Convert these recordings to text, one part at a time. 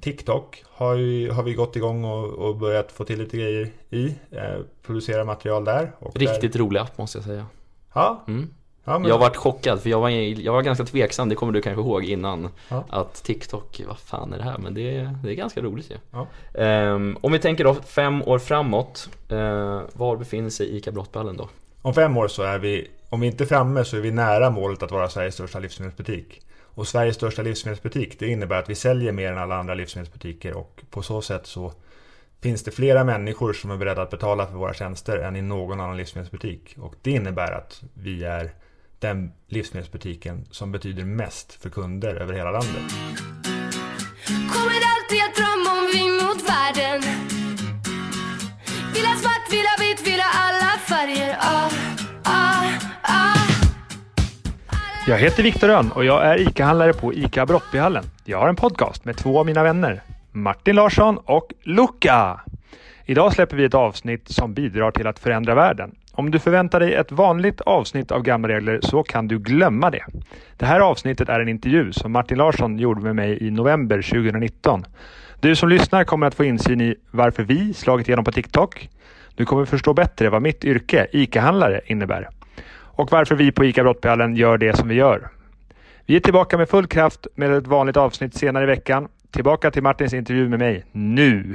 TikTok har, ju, har vi gått igång och, och börjat få till lite grejer i. Eh, producera material där. Riktigt där, rolig app måste jag säga. Ja, Mm. ja men, Jag varit chockad för jag var, jag var ganska tveksam, det kommer du kanske ihåg innan. Ja. Att TikTok, vad fan är det här? Men det, är- det är ganska roligt ju. Ja. Ehm, om vi tänker då fem år framåt, eh, var befinner sig ICA Brottballen då? Om fem år så är vi, om vi inte är framme så är vi nära målet att vara Sveriges största livsmedelsbutik. Och Sveriges största livsmedelsbutik, det innebär att vi säljer mer än alla andra livsmedelsbutiker och på så sätt så finns det flera människor som är beredda att betala för våra tjänster än i någon annan livsmedelsbutik. Och det innebär att vi är den livsmedelsbutiken som betyder mest för kunder över hela landet. Jag heter Viktor Rönn och jag är ICA-handlare på ICA Brottbyhallen. Jag har en podcast med två av mina vänner, Martin Larsson och Luca. Idag släpper vi ett avsnitt som bidrar till att förändra världen. Om du förväntar dig ett vanligt avsnitt av Gamla Regler så kan du glömma det. Det här avsnittet är en intervju som Martin Larsson gjorde med mig i november 2019. Du som lyssnar kommer att få insyn i varför vi slagit igenom på TikTok. Du kommer förstå bättre vad mitt yrke, ICA-handlare, innebär och varför vi på ICA Brottbyhallen gör det som vi gör. Vi är tillbaka med full kraft med ett vanligt avsnitt senare i veckan. Tillbaka till Martins intervju med mig nu.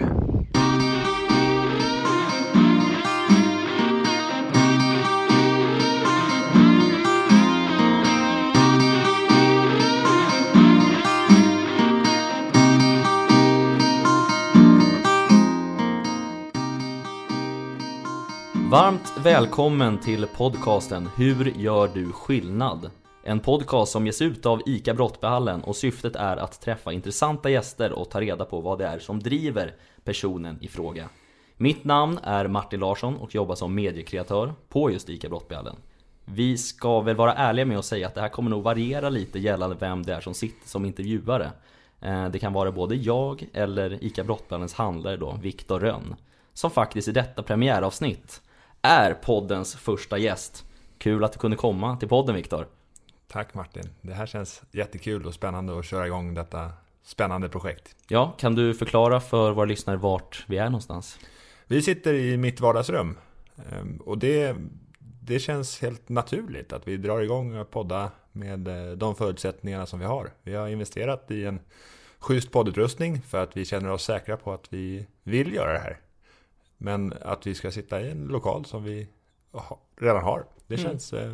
Varmt välkommen till podcasten Hur gör du skillnad? En podcast som ges ut av ICA Brottbehallen och syftet är att träffa intressanta gäster och ta reda på vad det är som driver personen i fråga. Mitt namn är Martin Larsson och jobbar som mediekreatör på just ICA Brottbehallen. Vi ska väl vara ärliga med att säga att det här kommer nog variera lite gällande vem det är som sitter som intervjuare. Eh, det kan vara både jag eller ICA Brottbehallens handlare då, Viktor Rönn, som faktiskt i detta premiäravsnitt är poddens första gäst. Kul att du kunde komma till podden Viktor. Tack Martin. Det här känns jättekul och spännande att köra igång detta spännande projekt. Ja, kan du förklara för våra lyssnare vart vi är någonstans? Vi sitter i mitt vardagsrum Ehm, och det, det känns helt naturligt att vi drar igång och podda med eh, de förutsättningarna som vi har. Vi har investerat i en schysst poddutrustning för att vi känner oss säkra på att vi vill göra det här. Men att vi ska sitta i en lokal som vi redan har, det Mm. känns, eh,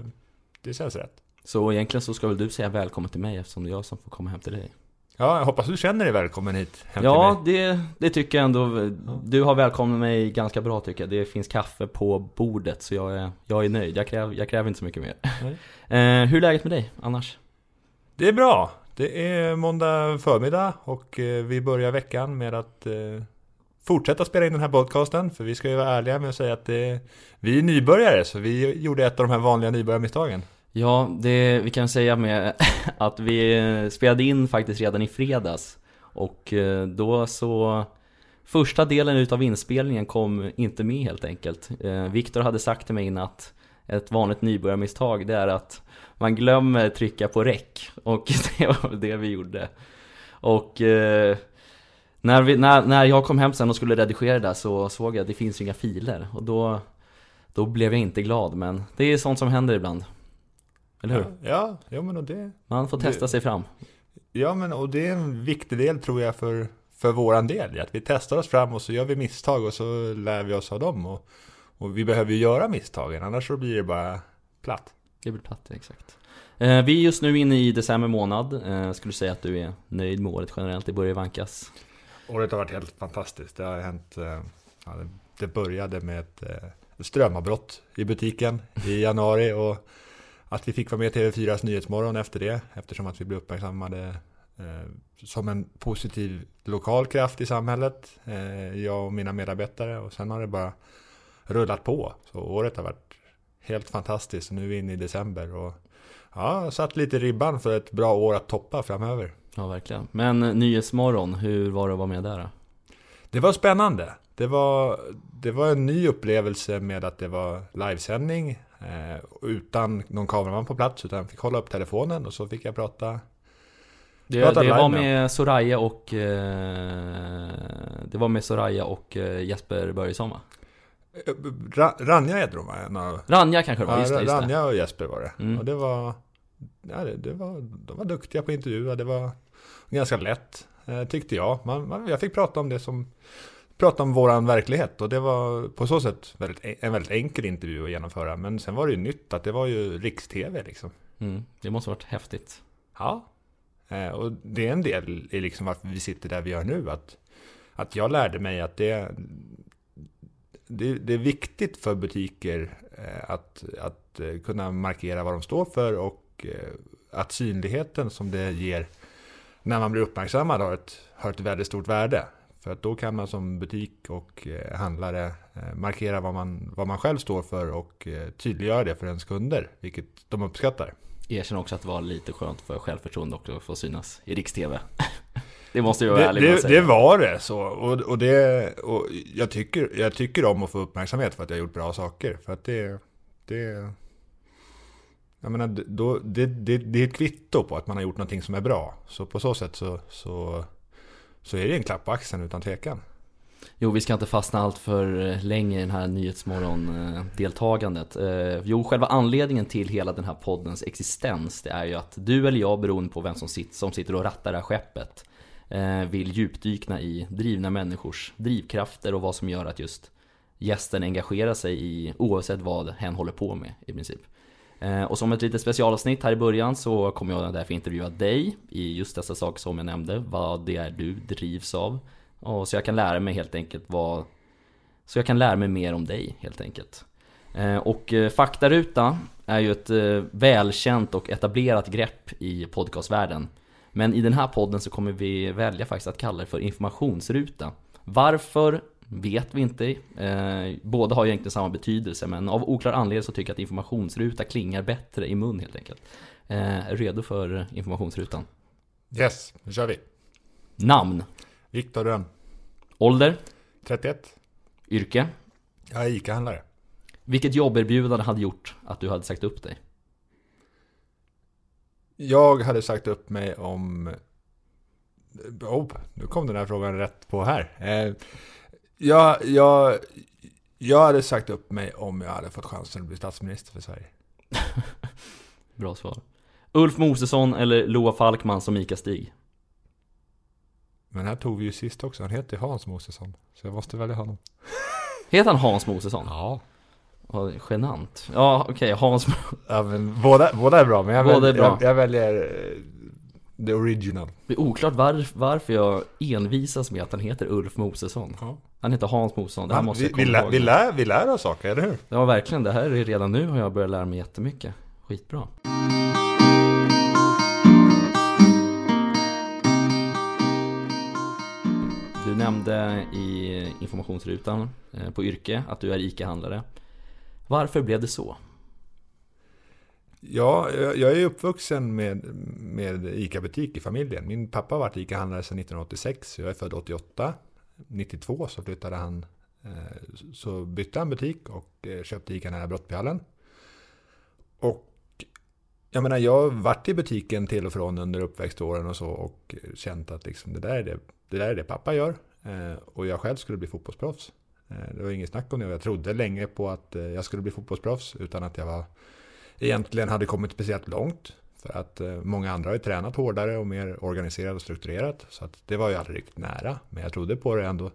det känns rätt. Så egentligen så ska väl du säga välkommen till mig eftersom det är jag som får komma hem till dig. Ja, jag hoppas du känner dig välkommen hit hem till Ja, mig. det, det tycker jag ändå. Du har välkomnat mig ganska bra tycker jag. Det finns kaffe på bordet så jag är, jag är nöjd. Jag, kräv, jag kräver inte så mycket mer. Eh, hur är läget med dig annars? Det är bra. Det är måndag förmiddag och eh, vi börjar veckan med att eh, fortsätta spela in den här podcasten. För vi ska ju vara ärliga med att säga att det, vi är nybörjare, så vi gjorde ett av de här vanliga nybörjarmisstagen. Ja, det vi kan säga med att vi eh, spelade in faktiskt redan i fredags och eh, då så Första delen utav inspelningen kom inte med helt enkelt eh, Viktor hade sagt till mig innan att ett vanligt nybörjarmisstag det är att man glömmer trycka på räck och det var väl det vi gjorde Och eh, när, vi, när, när jag kom hem sen och skulle redigera det där så såg jag att det finns ju inga filer och då Då blev jag inte glad men det är sånt som händer ibland eller hur? Ja, ja, ja, men och det, Man får testa Det- sig fram. ja, men och det är en viktig del tror jag för, för våran del. Att vi testar oss fram och så gör vi misstag och så lär vi oss av dem. Och, och vi behöver ju göra misstagen, annars så blir det bara platt. Det blir platt, exakt. Eh, vi är just nu inne i december månad. Eh, skulle du säga att du är nöjd med året generellt? Det börjar vankas. Året har varit helt fantastiskt. Det har hänt... Eh, ja, det- började med eh, ett strömavbrott i butiken i januari och att vi fick vara med i TV4s Nyhetsmorgon efter det eftersom att vi blev uppmärksammade eh, som en positiv lokal kraft i samhället. Jag och mina medarbetare och sen har det bara rullat på. Så året har varit helt fantastiskt och nu är vi inne i december och ja, satt lite ribban för ett bra år att toppa framöver. Ja, verkligen. Men eh, Nyhetsmorgon, hur var det att vara med där då? Det var spännande. Det var, det var en ny upplevelse med att det var livesändning eh, utan någon kameraman på plats utan jag fick hålla upp telefonen och så fick jag prata Det, det var med Soraya och eh, Det var med Soraya och eh, Jesper Börjesson va? Ra- Ranja heter de va? Ranja kanske det var, Ja, just det, just det. Ranja och Jesper var det. Mm. Och det var, ja, det, det var, de var duktiga på att intervjua, det var ganska lätt, eh, tyckte jag. Man, man, jag fick prata om det som, prata om våran verklighet och det var på så sätt väldigt, en väldigt enkel intervju att genomföra. Men sen var det ju nytt att det var ju riks-tv liksom. Mm, det måste varit häftigt Ja, eh, och det är en del i liksom varför vi sitter där vi gör nu. Att, att jag lärde mig att det, det, det är viktigt för butiker eh, att, att kunna markera vad de står för och att synligheten som det ger när man blir uppmärksammad har ett, har ett väldigt stort värde. För att då kan man som butik och eh, handlare eh, markera vad man, vad man själv står för och eh, tydliggöra det för ens kunder, vilket de uppskattar. Erkänn också att det var lite skönt för självförtroende också att få synas i Riks-TV Det måste jag vara Det, ärlig med att det, säga det var det så. Och, och, det, och jag, tycker, jag tycker om att få uppmärksamhet för att jag har gjort bra saker. För att det... det jag menar, då, det, det, det är ett kvitto på att man har gjort någonting som är bra. Så på så sätt så, så, så är det en klapp på axeln utan tvekan. Jo, vi ska inte fastna allt för eh, länge i den här Nyhetsmorgon-deltagandet. Eh, eh, jo, själva anledningen till hela den här poddens existens, det är ju att du eller jag, beroende på vem som sitter, som sitter och rattar det här skeppet, vill djupdykna i drivna människors drivkrafter och vad som gör att just gästen engagerar sig i oavsett vad hen håller på med i princip. Eh, och som ett litet specialavsnitt här i början så kommer jag därför intervjua dig i just dessa saker som jag nämnde, vad det är du drivs av. Och så jag kan lära mig helt enkelt vad Så jag kan lära mig mer om dig helt enkelt. Eh, och eh, Faktaruta är ju ett välkänt och etablerat grepp i podcastvärlden. Men i den här podden så kommer vi välja faktiskt att kalla det för informationsruta. Varför vet vi inte eh, Båda har ju egentligen samma betydelse men av oklar anledning så tycker jag att informationsruta klingar bättre i mun helt enkelt eh, redo för informationsrutan? Yes, nu kör vi. Namn Viktor Rönn, Ålder 31. Yrke Jag är ICA-handlare. Vilket jobberbjudande hade gjort att du hade sagt upp dig? Jag hade sagt upp mig om... Oh, nu kom den här frågan rätt på här. Eh, jag, jag, jag hade sagt upp mig om jag hade fått chansen att bli statsminister för Sverige. Bra svar. Ulf Mosesson eller Loa Falkman som Ica-Stig? Men här tog vi ju sist också. Han heter Hans Mosesson. Så jag måste välja honom. Heter han Hans Mosesson? Ja. Genant. Ja, okej, Hans... ja men båda, båda är bra. Men jag, Båda väljer, är bra. jag, jag väljer eh, the original. Det är oklart var, varför jag envisas med att han heter Ulf Mosesson. Ja. Han heter Hans Mosesson, det här Han, måste vi, jag vi, lär, ihåg. vi, lär, vi lär oss saker, eller hur? Ja, verkligen. Det här är redan nu har jag börjat lära mig jättemycket. Skitbra. Du nämnde i informationsrutan eh, på yrke att du är ICA-handlare. Varför blev det så? Ja, jag är uppvuxen med, med ICA-butik i familjen. Min pappa har varit ICA-handlare sedan 1986. Jag är född 88. 92 så flyttade han, eh, så bytte han butik och eh, köpte ICA nära Brottbyhallen. Och jag menar, jag har varit i butiken till och från under uppväxtåren och så och känt att liksom, det, där är det, det där är det pappa gör. Eh, och jag själv skulle bli fotbollsproffs. Det var inget snack om det och jag trodde länge på att jag skulle bli fotbollsproffs utan att jag var egentligen hade kommit speciellt långt. För att eh, många andra har ju tränat hårdare och mer organiserat och strukturerat. Så att det var ju aldrig riktigt nära. Men jag trodde på det ändå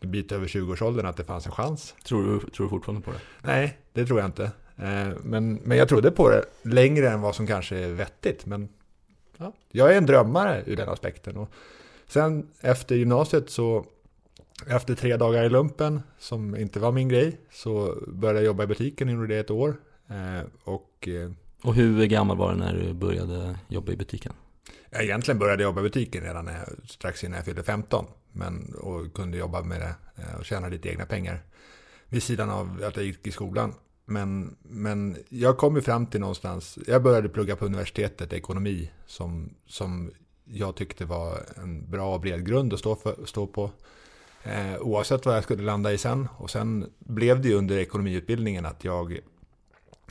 en bit över 20-årsåldern att det fanns en chans. Tror du, tror du fortfarande på det? Nej, det tror jag inte. Eh, Men, men jag trodde på det längre än vad som kanske är vettigt. Men ja, jag är en drömmare ur den aspekten. Och sen efter gymnasiet så, efter tre dagar i lumpen, som inte var min grej, så började jag jobba i butiken, gjorde det ett år. Eh, Och eh, Och hur gammal var du när du började jobba i butiken? jag egentligen började jobba i butiken redan när jag, strax innan jag fyllde 15. Men, och kunde jobba med det eh, och tjäna lite egna pengar. Vid sidan av att jag gick i skolan. Men, men jag kom ju fram till någonstans, jag började plugga på universitetet, ekonomi, som, som jag tyckte var en bra och bred grund att stå, för, stå på. Eh, oavsett vad jag skulle landa i sen. Och sen blev det ju under ekonomiutbildningen att jag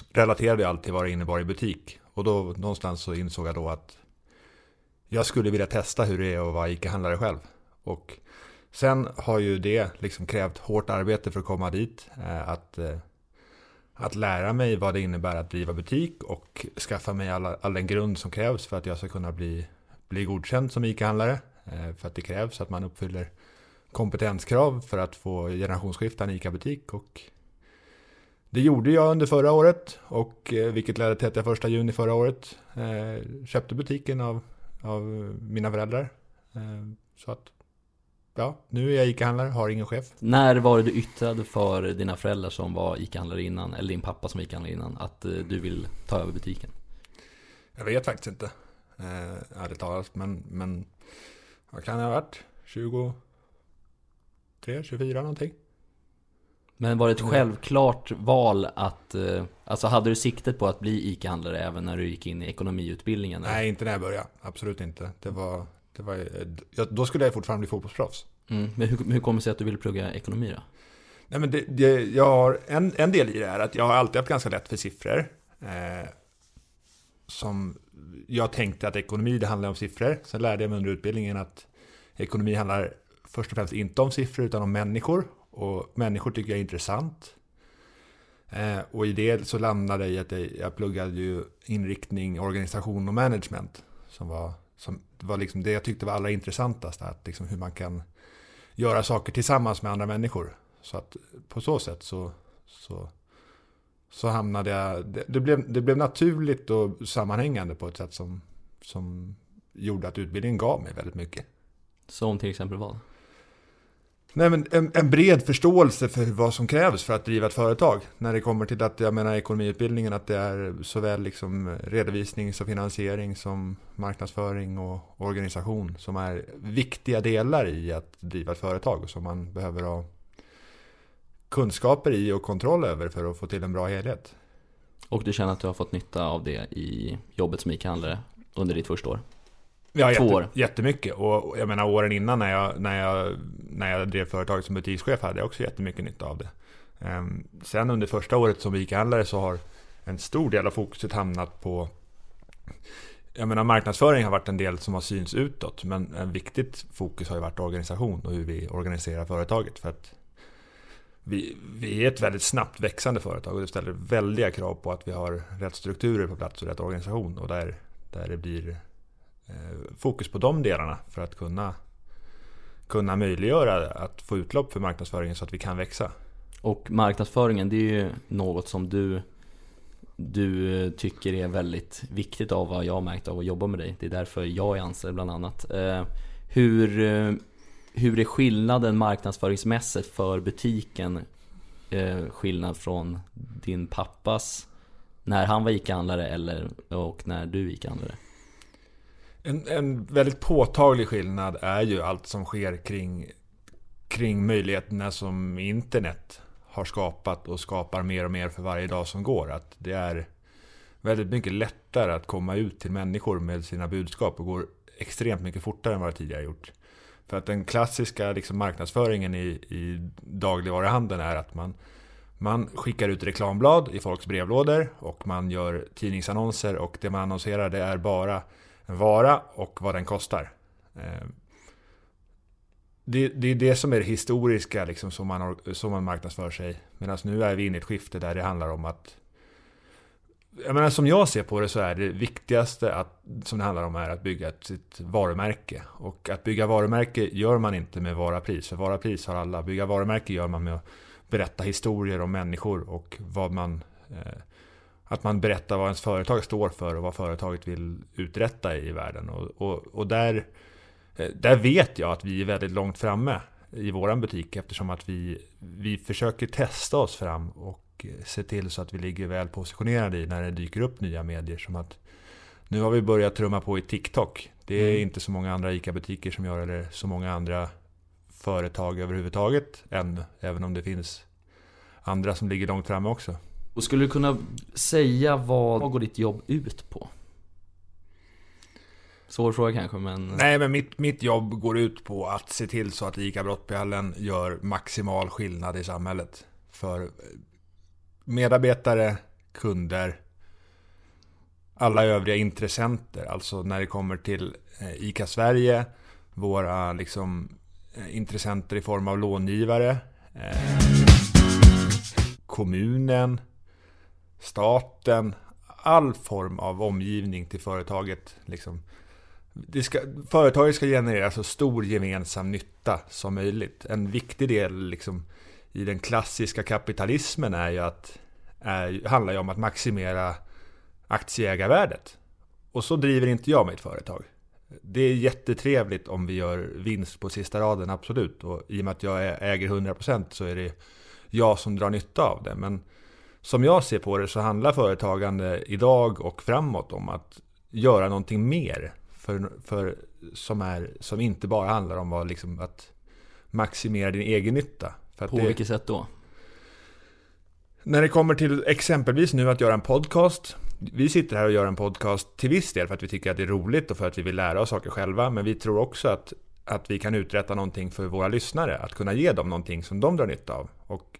relaterade jag alltid vad det innebar i butik. Och då någonstans så insåg jag då att jag skulle vilja testa hur det är att vara ICA-handlare själv. Och sen har ju det liksom krävt hårt arbete för att komma dit. Eh, att, eh, att lära mig vad det innebär att driva butik och skaffa mig all, all den grund som krävs för att jag ska kunna bli, bli godkänd som ICA-handlare. Eh, för att det krävs att man uppfyller kompetenskrav för att få generationsskifta en ICA-butik. Och det gjorde jag under förra året, och, eh, vilket ledde till att jag första juni förra året eh, köpte butiken av, av mina föräldrar. Eh, så att, ja, nu är jag ICA-handlare, har ingen chef. När var det du yttrade för dina föräldrar som var ICA-handlare innan, eller din pappa som var ICA-handlare innan, att eh, du vill ta över butiken? Jag vet faktiskt inte, eh, ärligt talat, men, men vad kan det ha varit? 23, 24 någonting? Men var det ett självklart val att, eh, alltså hade du siktet på att bli ICA-handlare även när du gick in i ekonomiutbildningen? eller? Nej, inte när jag började. Absolut inte. Det var, det var, då skulle jag fortfarande bli fotbollsproffs. Mm. Men hur, hur kommer det sig att du ville plugga ekonomi då? Nej, men det, det, jag har, en, en del i det är att jag har alltid haft ganska lätt för siffror. Eh, som jag tänkte att ekonomi, det handlar om siffror. Sen lärde jag mig under utbildningen att ekonomi handlar först och främst inte om siffror utan om människor. Och människor tycker jag är intressant. Eh, och i det så landade jag i att jag, jag pluggade ju inriktning, organisation och management. Som var, som var liksom det jag tyckte var allra intressantast. Att liksom hur man kan göra saker tillsammans med andra människor. Så att på så sätt så, så, så hamnade jag... Det, det, blev, det blev naturligt och sammanhängande på ett sätt som, som gjorde att utbildningen gav mig väldigt mycket. Som till exempel vad? Nej, men en, en bred förståelse för vad som krävs för att driva ett företag. När det kommer till att, jag menar ekonomiutbildningen, att det är såväl liksom redovisning som finansiering som marknadsföring och organisation som är viktiga delar i att driva ett företag och som man behöver ha kunskaper i och kontroll över för att få till en bra helhet. Och du känner att du har fått nytta av det i jobbet som ICA-handlare under ditt första år? Ja, Två jätte, år. jättemycket. Och jag menar åren innan när jag, när jag, när jag drev företaget som butikschef hade jag också jättemycket nytta av det. Ehm, sen under första året som ICA-handlare så har en stor del av fokuset hamnat på jag menar marknadsföring har varit en del som har synts utåt men en viktigt fokus har ju varit organisation och hur vi organiserar företaget. För att vi, vi är ett väldigt snabbt växande företag och det ställer väldiga krav på att vi har rätt strukturer på plats och rätt organisation. Och där, där det blir Eh, fokus på de delarna för att kunna, kunna möjliggöra att få utlopp för marknadsföringen så att vi kan växa. Och marknadsföringen, det är ju något som du du eh, tycker är väldigt viktigt av vad jag har märkt av att jobba med dig. Det är därför jag är anställd bland annat. Eh, hur, hur är skillnaden marknadsföringsmässigt för butiken? Skillnad från din pappas när han var ICA-handlare eller och när du är ICA-handlare? En, en väldigt påtaglig skillnad är ju allt som sker kring, kring möjligheterna som internet har skapat och skapar mer och mer för varje dag som går. Att det är väldigt mycket lättare att komma ut till människor med sina budskap och går extremt mycket fortare än vad det tidigare gjort. För att den klassiska liksom, marknadsföringen i, i dagligvaruhandeln är att man, man skickar ut reklamblad i folks brevlådor och man gör tidningsannonser och det man annonserar det är bara en vara och vad den kostar. Eh, det, det är det som är det historiska liksom, som, man, som man marknadsför sig. Medan nu är vi inne i ett skifte där det handlar om att jag menar, som jag ser på det så är det viktigaste att, som det handlar om är att bygga ett, sitt varumärke. Och att bygga varumärke gör man inte med Varapris. För Varapris har alla. Bygga varumärke gör man med att berätta historier om människor och vad man... Eh, att man berättar vad ens företag står för och vad företaget vill uträtta i världen. Och, och, och där, eh, där vet jag att vi är väldigt långt framme i våran butik eftersom att vi, vi försöker testa oss fram och eh, se till så att vi ligger väl positionerade i när det dyker upp nya medier. Som att nu har vi börjat trumma på i TikTok. Det är Mm. inte så många andra ICA-butiker som gör eller så många andra företag överhuvudtaget än. Även om det finns andra som ligger långt framme också. Och skulle du kunna säga vad, vad går ditt jobb ut på? Svår fråga kanske men... Nej, men mitt, mitt jobb går ut på att se till så att ICA Brottbjällen gör maximal skillnad i samhället. För eh, medarbetare, kunder, alla övriga intressenter. Alltså när det kommer till eh, ICA Sverige, våra liksom, eh, intressenter i form av långivare, eh, kommunen, staten, all form av omgivning till företaget. Liksom. Det ska, företaget ska generera så stor gemensam nytta som möjligt. En viktig del liksom, i den klassiska kapitalismen är ju att, är, handlar ju om att maximera aktieägarvärdet. Och så driver inte jag mitt företag. Det är jättetrevligt om vi gör vinst på sista raden, absolut. Och i och med att jag äger 100% så är det jag som drar nytta av det. Men som jag ser på det så handlar företagande idag och framåt om att göra någonting mer. För, för, som, är, som inte bara handlar om att, liksom, att maximera din egen nytta. På det, vilket sätt då? När det kommer till exempelvis nu att göra en podcast. Vi sitter här och gör en podcast till viss del för att vi tycker att det är roligt och för att vi vill lära oss saker själva. Men vi tror också att, att vi kan uträtta någonting för våra lyssnare. Att kunna ge dem någonting som de drar nytta av. Och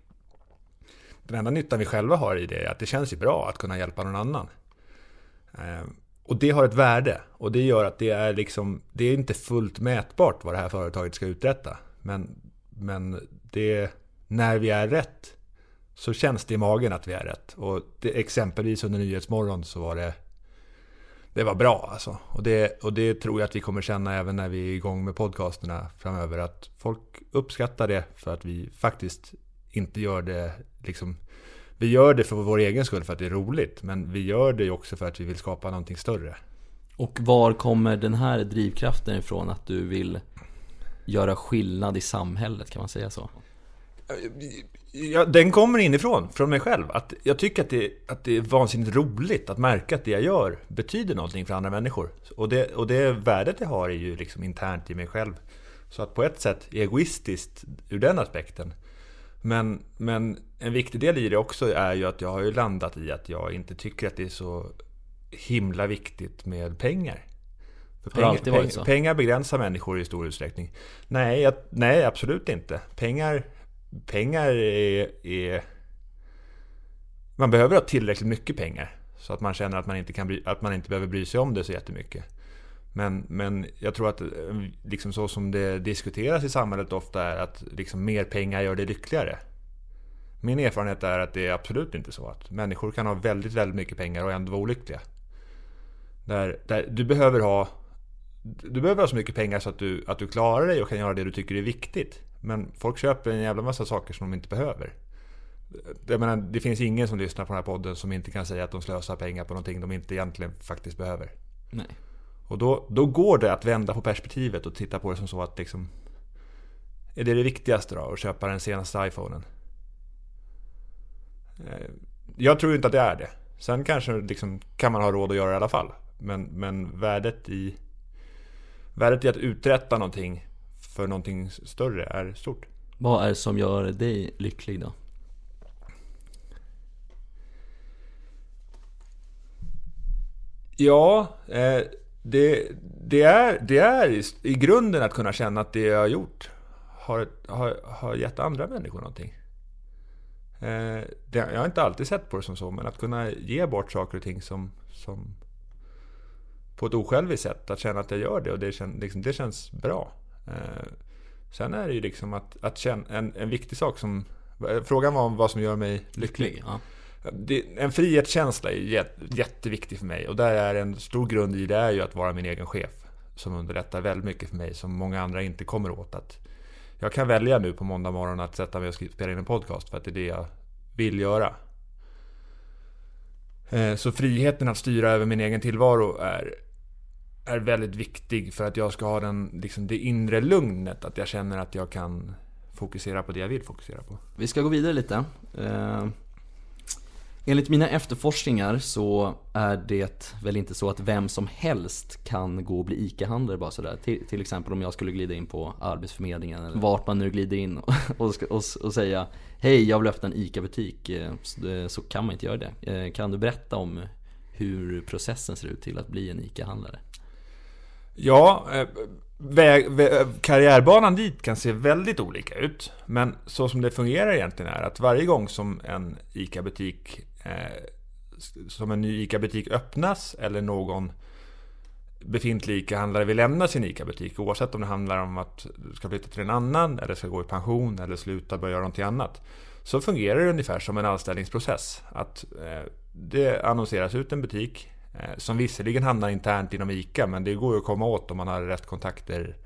den enda nyttan vi själva har i det är att det känns ju bra att kunna hjälpa någon annan. Eh, och det har ett värde. Och det gör att det är liksom, det är inte fullt mätbart vad det här företaget ska uträtta. Men, men det, när vi är rätt så känns det i magen att vi är rätt. Och det, exempelvis under Nyhetsmorgon så var det det var bra alltså. Och det, och det tror jag att vi kommer känna även när vi är igång med podcasterna framöver. Att folk uppskattar det för att vi faktiskt inte gör det liksom vi gör det för vår egen skull för att det är roligt. Men vi gör det också för att vi vill skapa någonting större. Och var kommer den här drivkraften ifrån att du vill göra skillnad i samhället, kan man säga så? Ja, den kommer inifrån, från mig själv. Att jag tycker att det, att det är vansinnigt roligt att märka att det jag gör betyder någonting för andra människor. Och det, och det värdet jag har är ju liksom internt i mig själv. Så att på ett sätt egoistiskt ur den aspekten. Men, men en viktig del i det också är ju att jag har ju landat i att jag inte tycker att det är så himla viktigt med pengar. För varit så? pengar begränsar människor i stor utsträckning. Nej, jag, nej absolut inte. Pengar, pengar är, är... Man behöver ha tillräckligt mycket pengar. Så att man känner att man inte, kan bry, att man inte behöver bry sig om det så jättemycket. Men, men jag tror att eh, liksom så som det diskuteras i samhället ofta är att liksom mer pengar gör dig lyckligare. Min erfarenhet är att det är absolut inte så. Att människor kan ha väldigt, väldigt mycket pengar och ändå vara olyckliga. Där, där du behöver ha du behöver ha så mycket pengar så att du, att du klarar dig och kan göra det du tycker är viktigt. Men folk köper en jävla massa saker som de inte behöver. Jag menar, det finns ingen som lyssnar på den här podden som inte kan säga att de slösar pengar på någonting de inte egentligen faktiskt behöver. Nej. Och då, då går det att vända på perspektivet och titta på det som så att liksom... Är det det viktigaste då? Att köpa den senaste iPhonen? Eh, Jag tror inte att det är det. Sen kanske liksom, kan man ha råd att göra det i alla fall. Men, men värdet i... Värdet i att uträtta någonting för någonting större är stort. Vad är det som gör dig lycklig då? Ja, eh, det, det, är, det är i, i grunden att kunna känna att det jag har gjort har, har, har gett andra människor någonting. Eh, det, jag har inte alltid sett på det som så, men att kunna ge bort saker och ting som, som på ett osjälviskt sätt. Att känna att jag gör det och det, kän, liksom, det känns bra. Eh, sen är det ju liksom att, att känna, en, en viktig sak som... Eh, frågan var om vad som gör mig lycklig. Ja. Det, en frihetskänsla är jätteviktig för mig och där är en stor grund i det är ju att vara min egen chef. Som underlättar väldigt mycket för mig som många andra inte kommer åt. Att jag kan välja nu på måndag morgon att sätta mig och spela in en podcast för att det är det jag vill göra. Eh, så friheten att styra över min egen tillvaro är, är väldigt viktig för att jag ska ha den, liksom det inre lugnet. Att jag känner att jag kan fokusera på det jag vill fokusera på. Vi ska gå vidare lite. Eh, Enligt mina efterforskningar så är det väl inte så att vem som helst kan gå och bli ICA-handlare bara sådär. Till, till exempel om jag skulle glida in på Arbetsförmedlingen eller vart man nu glider in och, och, och, och säga Hej, jag vill öppna en ICA-butik. Så, så kan man inte göra det. Eh, kan du berätta om hur processen ser ut till att bli en ICA-handlare? Ja, eh, väg, väg, karriärbanan dit kan se väldigt olika ut. Men så som det fungerar egentligen är att varje gång som en ICA-butik eh, som en ny ICA-butik öppnas eller någon befintlig ICA-handlare vill lämna sin ICA-butik. Oavsett om det handlar om att du ska flytta till en annan, eller ska gå i pension, eller sluta börja göra någonting annat. Så fungerar det ungefär som en anställningsprocess. Att eh, det annonseras ut en butik eh, som visserligen hamnar internt inom ICA, men det går ju att komma åt om man har rätt kontakter.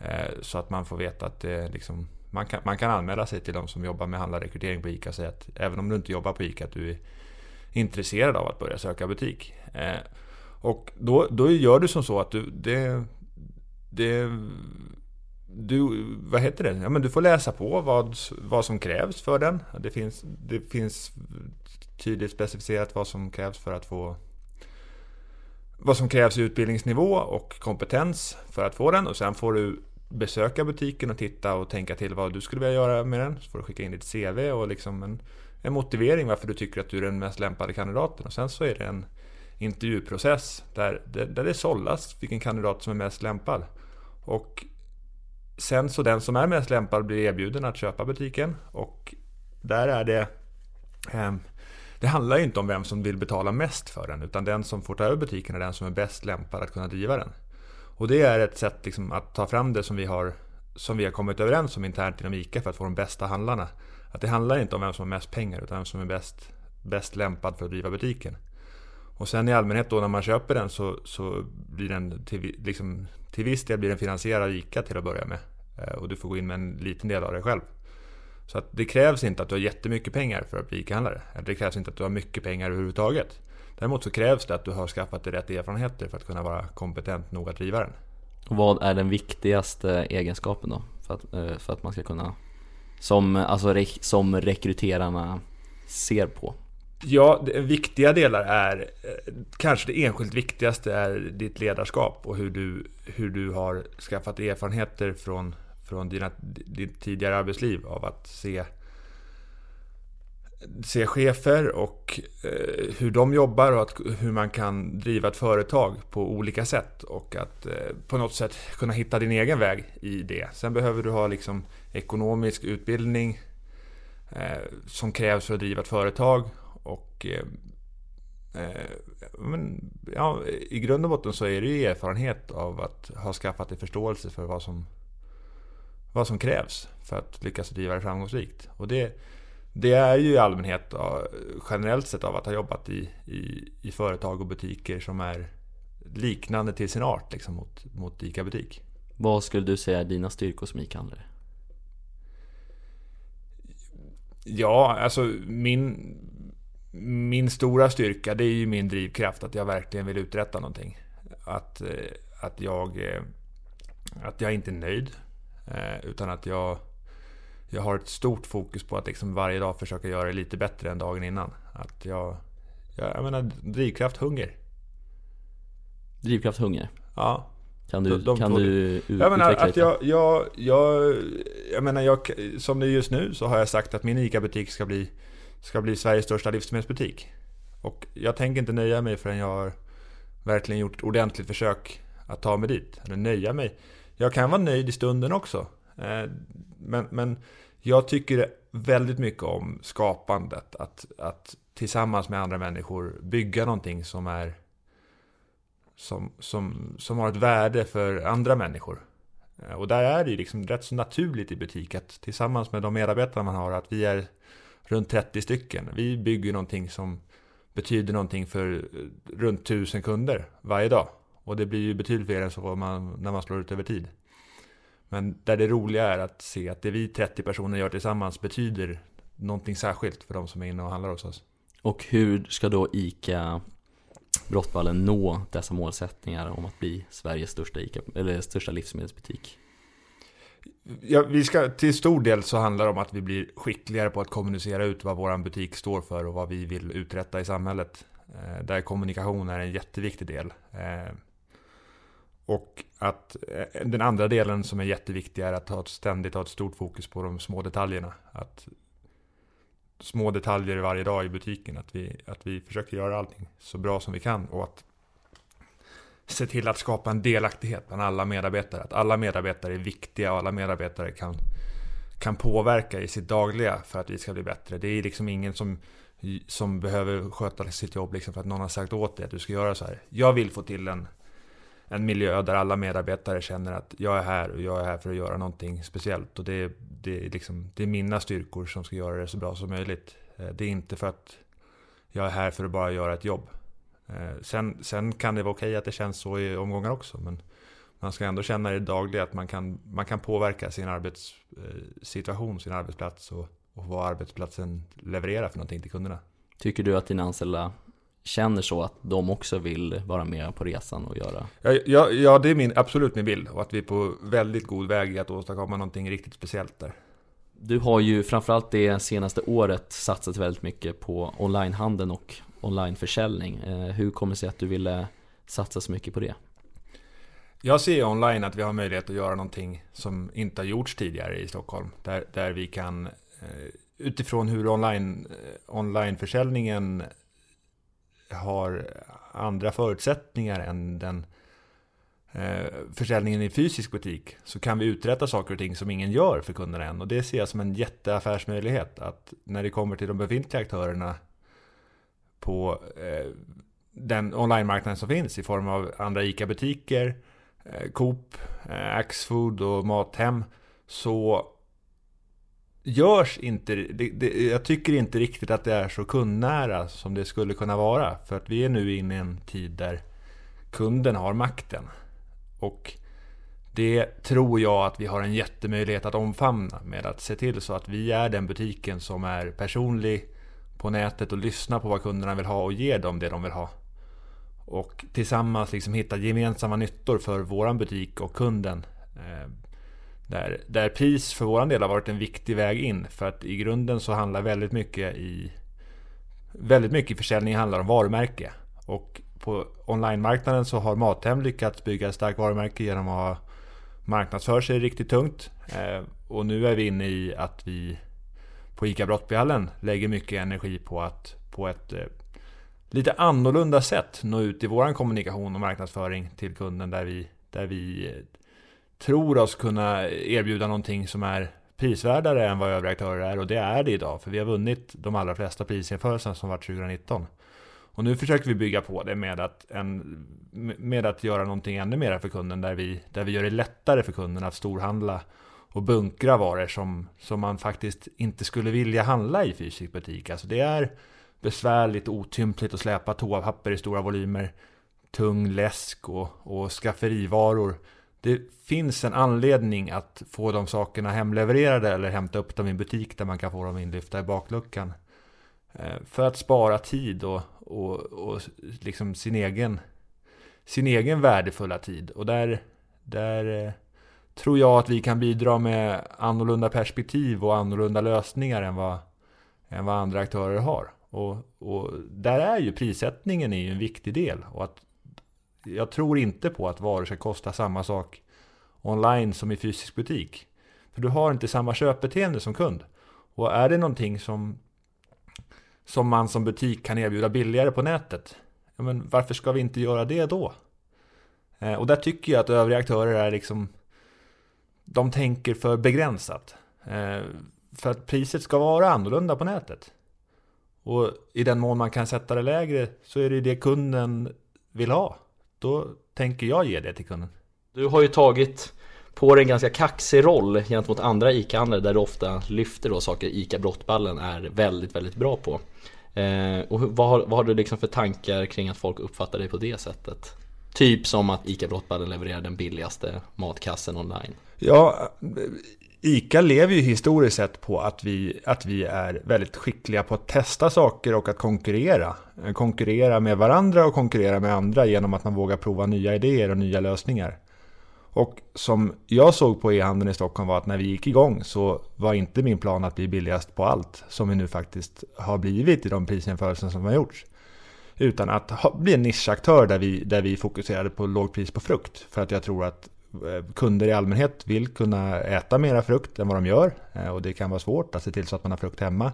Eh, så att man får veta att det liksom, man, kan, man kan anmäla sig till de som jobbar med handlarrekrytering på ICA och säga att även om du inte jobbar på ICA, att du är intresserad av att börja söka butik. Eh, och då, då gör du som så att du, det, det, du, vad heter det? Ja, men du får läsa på vad, vad som krävs för den. Det finns, det finns tydligt specificerat vad som krävs för att få vad som krävs i utbildningsnivå och kompetens för att få den. Och sen får du besöka butiken och titta och tänka till vad du skulle vilja göra med den. Så får du skicka in ditt CV och liksom en, en motivering varför du tycker att du är den mest lämpade kandidaten. Och sen så är det en intervjuprocess där, där det sållas vilken kandidat som är mest lämpad. Och sen så den som är mest lämpad blir erbjuden att köpa butiken och där är det eh, det handlar ju inte om vem som vill betala mest för den utan den som får ta över butiken är den som är bäst lämpad att kunna driva den. Och det är ett sätt liksom att ta fram det som vi har som vi har kommit överens om internt inom ICA för att få de bästa handlarna. Att det handlar inte om vem som har mest pengar utan vem som är bäst, bäst lämpad för att driva butiken. Och sen i allmänhet då när man köper den så, så blir den till, liksom, till viss del blir den finansierad av ICA till att börja med. Eh, och du får gå in med en liten del av dig själv. Så att det krävs inte att du har jättemycket pengar för att bli ICA-handlare. Det krävs inte att du har mycket pengar överhuvudtaget. Däremot så krävs det att du har skaffat dig rätt erfarenheter för att kunna vara kompetent nog att driva den. Och vad är den viktigaste egenskapen då? För att, eh, för att man ska kunna, som, alltså, som rekryterarna ser på? Ja, viktiga delar är eh, kanske det enskilt viktigaste är ditt ledarskap och hur du, hur du har skaffat erfarenheter från, från dina, ditt tidigare arbetsliv av att se se chefer och eh, hur de jobbar och att, hur man kan driva ett företag på olika sätt och att eh, på något sätt kunna hitta din egen väg i det. Sen behöver du ha liksom ekonomisk utbildning eh, som krävs för att driva ett företag och eh, eh, men, ja, I grund och botten så är det ju erfarenhet av att ha skaffat dig förståelse för vad som, vad som krävs för att lyckas driva det framgångsrikt. Och det, det är ju i allmänhet generellt sett av att ha jobbat i, i, i företag och butiker som är liknande till sin art liksom, mot, mot ICA-butik. Vad skulle du säga är dina styrkor som ICA-handlare? Ja, alltså min min stora styrka det är ju min drivkraft, att jag verkligen vill uträtta någonting. Att, eh, att, jag, eh, att jag inte är nöjd, eh, utan att jag, jag har ett stort fokus på att liksom varje dag försöka göra det lite bättre än dagen innan. Att jag, jag, jag menar drivkraft, hunger. Drivkraft, hunger? Ja. Kan du, de, de kan du jag menar att jag, jag, jag, jag menar jag, som det är just nu så har jag sagt att min ICA-butik ska bli ska bli Sveriges största livsmedelsbutik. Och jag tänker inte nöja mig förrän jag har verkligen gjort ett ordentligt försök att ta mig dit. Eller nöja mig. Jag kan vara nöjd i stunden också. Eh, men, men jag tycker väldigt mycket om skapandet. Att, att tillsammans med andra människor bygga någonting som är som, som, som har ett värde för andra människor. Eh, och där är det ju liksom rätt så naturligt i butik att tillsammans med de medarbetare man har att vi är runt 30 stycken. Vi bygger någonting som betyder någonting för eh, runt 1000 kunder varje dag. Och det blir ju betydligt fler än så man, när man slår ut över tid. Men där det roliga är att se att det vi 30 personer gör tillsammans betyder någonting särskilt för de som är inne och handlar hos oss. Och hur ska då ICA Brottballen nå dessa målsättningar om att bli Sveriges största, ICA, eller största livsmedelsbutik? Ja, vi ska, till stor del så handlar det om att vi blir skickligare på att kommunicera ut vad vår butik står för och vad vi vill uträtta i samhället. Eh, där kommunikation är en jätteviktig del. Och att eh, den andra delen som är jätteviktig är att ha ett, ständigt ha ett stort fokus på de små detaljerna. Att små detaljer varje dag i butiken. Att vi, att vi försöker göra allting så bra som vi kan och att se till att skapa en delaktighet bland alla medarbetare. Att alla medarbetare är viktiga och alla medarbetare kan, kan påverka i sitt dagliga för att vi ska bli bättre. Det är liksom ingen som som behöver sköta sitt jobb liksom för att någon har sagt åt dig att du ska göra så här. Jag vill få till en, en miljö där alla medarbetare känner att jag är här och jag är här för att göra någonting speciellt. Och det, det, är, liksom, det är mina styrkor som ska göra det så bra som möjligt. Eh, det är inte för att jag är här för att bara göra ett jobb. Eh, sen, sen kan det vara okej att det känns så i omgångar också. Men man ska ändå känna i det dagliga att man kan, man kan påverka sin arbetssituation, eh, sin arbetsplats och, och vad arbetsplatsen levererar för någonting till kunderna. Tycker du att dina anställda känner så att de också vill vara med på resan och göra? Ja, ja, ja det är min, absolut min bild och att vi är på väldigt god väg att åstadkomma någonting riktigt speciellt där. Du har ju framförallt det senaste året satsat väldigt mycket på onlinehandeln och onlineförsäljning. Eh, hur kommer det sig att du ville satsa så mycket på det? Jag ser online att vi har möjlighet att göra någonting som inte har gjorts tidigare i Stockholm. Där, där vi kan eh, utifrån hur online, eh, onlineförsäljningen har andra förutsättningar än den eh, försäljningen i fysisk butik så kan vi uträtta saker och ting som ingen gör för kunderna än. Och det ser jag som en jätteaffärsmöjlighet. Att när det kommer till de befintliga aktörerna på eh, den online-marknaden som finns i form av andra ICA-butiker, eh, Coop, eh, Axfood och Mathem så görs inte, det, det, jag tycker inte riktigt att det är så kundnära som det skulle kunna vara. För att vi är nu inne i en tid där kunden har makten. Och det tror jag att vi har en jättemöjlighet att omfamna med att se till så att vi är den butiken som är personlig på nätet och lyssnar på vad kunderna vill ha och ger dem det de vill ha. Och tillsammans liksom hitta gemensamma nyttor för våran butik och kunden. Eh, där, där pris för våran del har varit en viktig väg in. För att i grunden så handlar väldigt mycket i Väldigt mycket i försäljning handlar om varumärke. Och på online-marknaden så har Mathem lyckats bygga ett starkt varumärke genom att ha marknadsför sig riktigt tungt. Eh, och nu är vi inne i att vi på ICA Brottbyhallen lägger mycket energi på att på ett eh, lite annorlunda sätt nå ut i vår kommunikation och marknadsföring till kunden där vi, där vi tror oss kunna erbjuda någonting som är prisvärdare än vad övriga aktörer är och det är det idag för vi har vunnit de allra flesta prisjämförelserna som var 2019. Och nu försöker vi bygga på det med att, en, med att göra någonting ännu mer för kunden där vi, där vi gör det lättare för kunden att storhandla och bunkra varor som, som man faktiskt inte skulle vilja handla i fysisk butik. Alltså det är besvärligt och otympligt att släpa toapapper i stora volymer, tung läsk och, och skafferivaror. Det finns en anledning att få de sakerna hemlevererade eller hämta upp dem i en butik där man kan få dem inlyfta i bakluckan. Eh, för att spara tid och, och, och liksom sin egen, sin egen värdefulla tid. Och där, där eh, tror jag att vi kan bidra med annorlunda perspektiv och annorlunda lösningar än vad, än vad andra aktörer har. Och, och där är ju prissättningen är ju en viktig del. Och att jag tror inte på att varor ska kosta samma sak online som i fysisk butik. För du har inte samma köpbeteende som kund. Och är det någonting som, som man som butik kan erbjuda billigare på nätet, ja men varför ska vi inte göra det då? Eh, och där tycker jag att övriga aktörer är liksom de tänker för begränsat. Eh, för att priset ska vara annorlunda på nätet. Och i den mån man kan sätta det lägre så är det det kunden vill ha. Då tänker jag ge det till kunden. Du har ju tagit på dig en ganska kaxig roll gentemot andra ICA-handlare där du ofta lyfter då saker ICA Brottballen är väldigt, väldigt bra på. Eh, och vad har, vad har du liksom för tankar kring att folk uppfattar dig på det sättet? Typ som att ICA Brottballen levererar den billigaste matkassen online. Ja, ICA lever ju historiskt sett på att vi, att vi är väldigt skickliga på att testa saker och att konkurrera. Konkurrera med varandra och konkurrera med andra genom att man vågar prova nya idéer och nya lösningar. Och som jag såg på e-handeln i Stockholm var att när vi gick igång så var inte min plan att bli billigast på allt som vi nu faktiskt har blivit i de prisjämförelser som har gjorts. Utan att ha, bli en nischaktör där vi, där vi fokuserade på lågpris på frukt. För att jag tror att Eh, kunder i allmänhet vill kunna äta mera frukt än vad de gör. Eh, och det kan vara svårt att se till så att man har frukt hemma.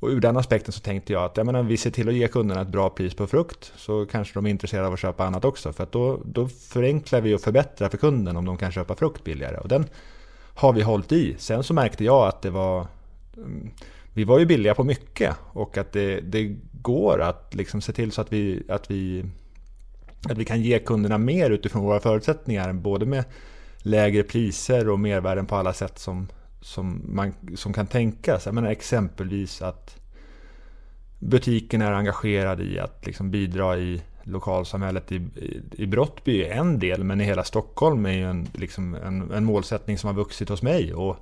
Och ur den aspekten så tänkte jag att jag menar, vi ser till att ge kunderna ett bra pris på frukt så kanske de är intresserade av att köpa annat också. För att då, då förenklar vi och förbättrar för kunden om de kan köpa frukt billigare. Och den har vi hållit i. Sen så märkte jag att det var mm, vi var ju billiga på mycket och att det, det går att liksom se till så att vi, att, vi, att vi kan ge kunderna mer utifrån våra förutsättningar. Både med lägre priser och mervärden på alla sätt som, som man som kan tänkas. Jag menar exempelvis att butiken är engagerad i att liksom bidra i lokalsamhället i, i, i Brottby är en del, men i hela Stockholm är ju en, liksom en, en målsättning som har vuxit hos mig. Och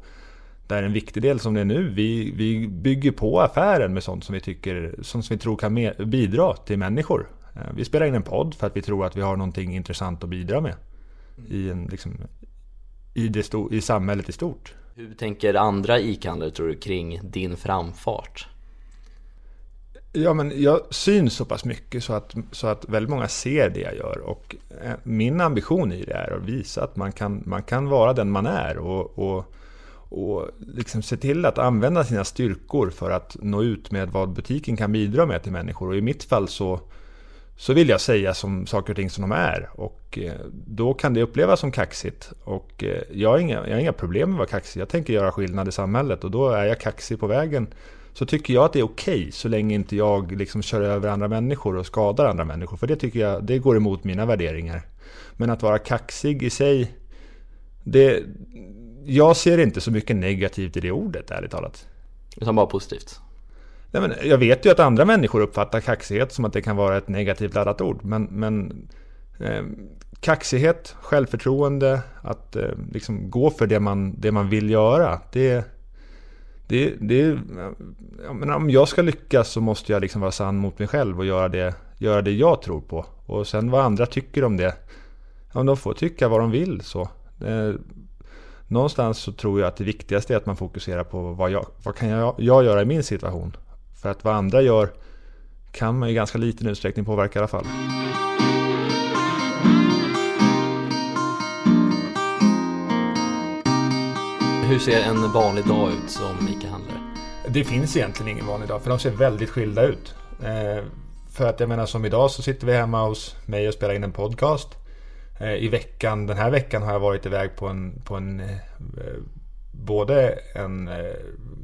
där en viktig del som det är nu, vi, vi bygger på affären med sånt som vi, tycker, som vi tror kan med, bidra till människor. Eh, vi spelar in en podd för att vi tror att vi har någonting intressant att bidra med i, en, liksom, i, det sto, i samhället i stort. Hur tänker andra ICA-handlare tror du kring din framfart? Ja, men jag syns så pass mycket så att, så att väldigt många ser det jag gör. Och eh, min ambition i det är att visa att man kan, man kan vara den man är. Och, och, och liksom se till att använda sina styrkor för att nå ut med vad butiken kan bidra med till människor. Och i mitt fall så, så vill jag säga som saker och ting som de är. Och eh, då kan det upplevas som kaxigt. Och eh, jag har inga, jag har inga problem med att vara kaxig. Jag tänker göra skillnad i samhället och då är jag kaxig på vägen så tycker jag att det är okej okay, så länge inte jag liksom kör över andra människor och skadar andra människor. För det tycker jag, det går emot mina värderingar. Men att vara kaxig i sig, det, jag ser inte så mycket negativt i det ordet, ärligt talat. Utan bara positivt? Nej, men jag vet ju att andra människor uppfattar kaxighet som att det kan vara ett negativt laddat ord. Men, men eh, kaxighet, självförtroende, att eh, liksom gå för det man, det man vill göra. Det, det, det, jag om jag ska lyckas så måste jag liksom vara sann mot mig själv och göra det, göra det jag tror på. Och sen vad andra tycker om det, ja, de får tycka vad de vill. Så. Eh, någonstans så tror jag att det viktigaste är att man fokuserar på vad, jag, vad kan jag, jag göra i min situation. För att vad andra gör kan man i ganska liten utsträckning påverka i alla fall. Hur ser en vanlig dag ut som ICA-handlare? Det finns egentligen ingen vanlig dag, för de ser väldigt skilda ut. Eh, för att jag menar som idag så sitter vi hemma hos mig och spelar in en podcast. Eh, I veckan, den här veckan har jag varit iväg på en, på en eh, både en, eh,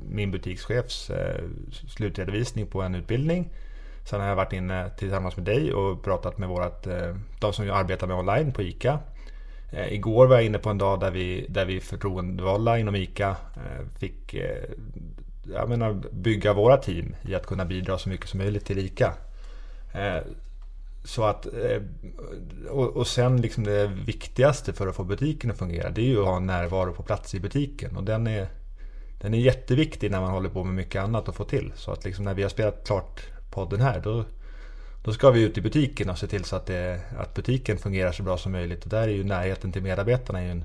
min butikschefs eh, slutredovisning på en utbildning. Sen har jag varit inne tillsammans med dig och pratat med vårat, eh, de som jag arbetar med online på ICA. Igår var jag inne på en dag där vi, där vi förtroendevalda inom ICA fick jag menar, bygga våra team i att kunna bidra så mycket som möjligt till ICA. Så att, eh, och sen liksom det viktigaste för att få butiken att fungera det är ju att ha närvaro på plats i butiken. Och den är, den är jätteviktig när man håller på med mycket annat att få till. Så att liksom när vi har spelat klart podden här då då ska vi ut i butiken och se till så att, det, att butiken fungerar så bra som möjligt. Och där är ju närheten till medarbetarna en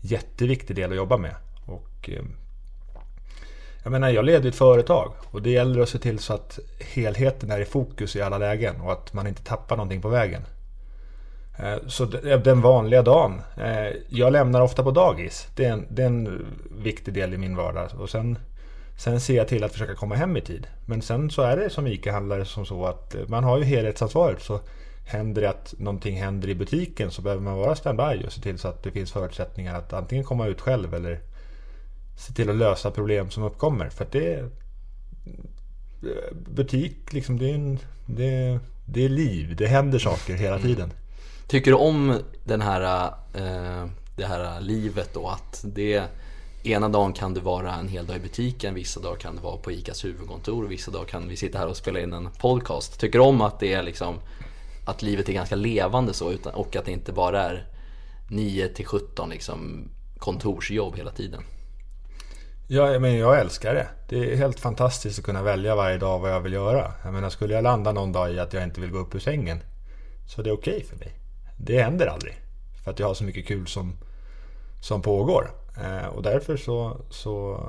jätteviktig del att jobba med. Och, eh, jag menar, jag leder ett företag och det gäller att se till så att helheten är i fokus i alla lägen och att man inte tappar någonting på vägen. Eh, så eh, den vanliga dagen. Eh, jag lämnar ofta på dagis. Det är en, det är en viktig del i min vardag. Och sen Sen ser jag till att försöka komma hem i tid. Men sen så är det som ICA-handlare som så att man har ju helhetsansvaret. Så händer det att någonting händer i butiken så behöver man vara standby och se till så att det finns förutsättningar att antingen komma ut själv eller se till att lösa problem som uppkommer. För att det är butik, liksom, det är, en, det, det är liv. Det händer saker hela mm. tiden. Tycker du om den här, eh, det här livet då? Att det ena dagen kan det vara en hel dag i butiken, vissa dagar kan det vara på ICAs huvudkontor, vissa dagar kan vi sitta här och spela in en podcast. Tycker om att det är liksom att livet är ganska levande så utan, och att det inte bara är 9 till 17 liksom kontorsjobb hela tiden. Ja, men jag älskar det. Det är helt fantastiskt att kunna välja varje dag vad jag vill göra. Jag menar, skulle jag landa någon dag i att jag inte vill gå upp ur sängen så det är okej okay för mig. Det händer aldrig. För att jag har så mycket kul som, som pågår. Eh, och därför så... så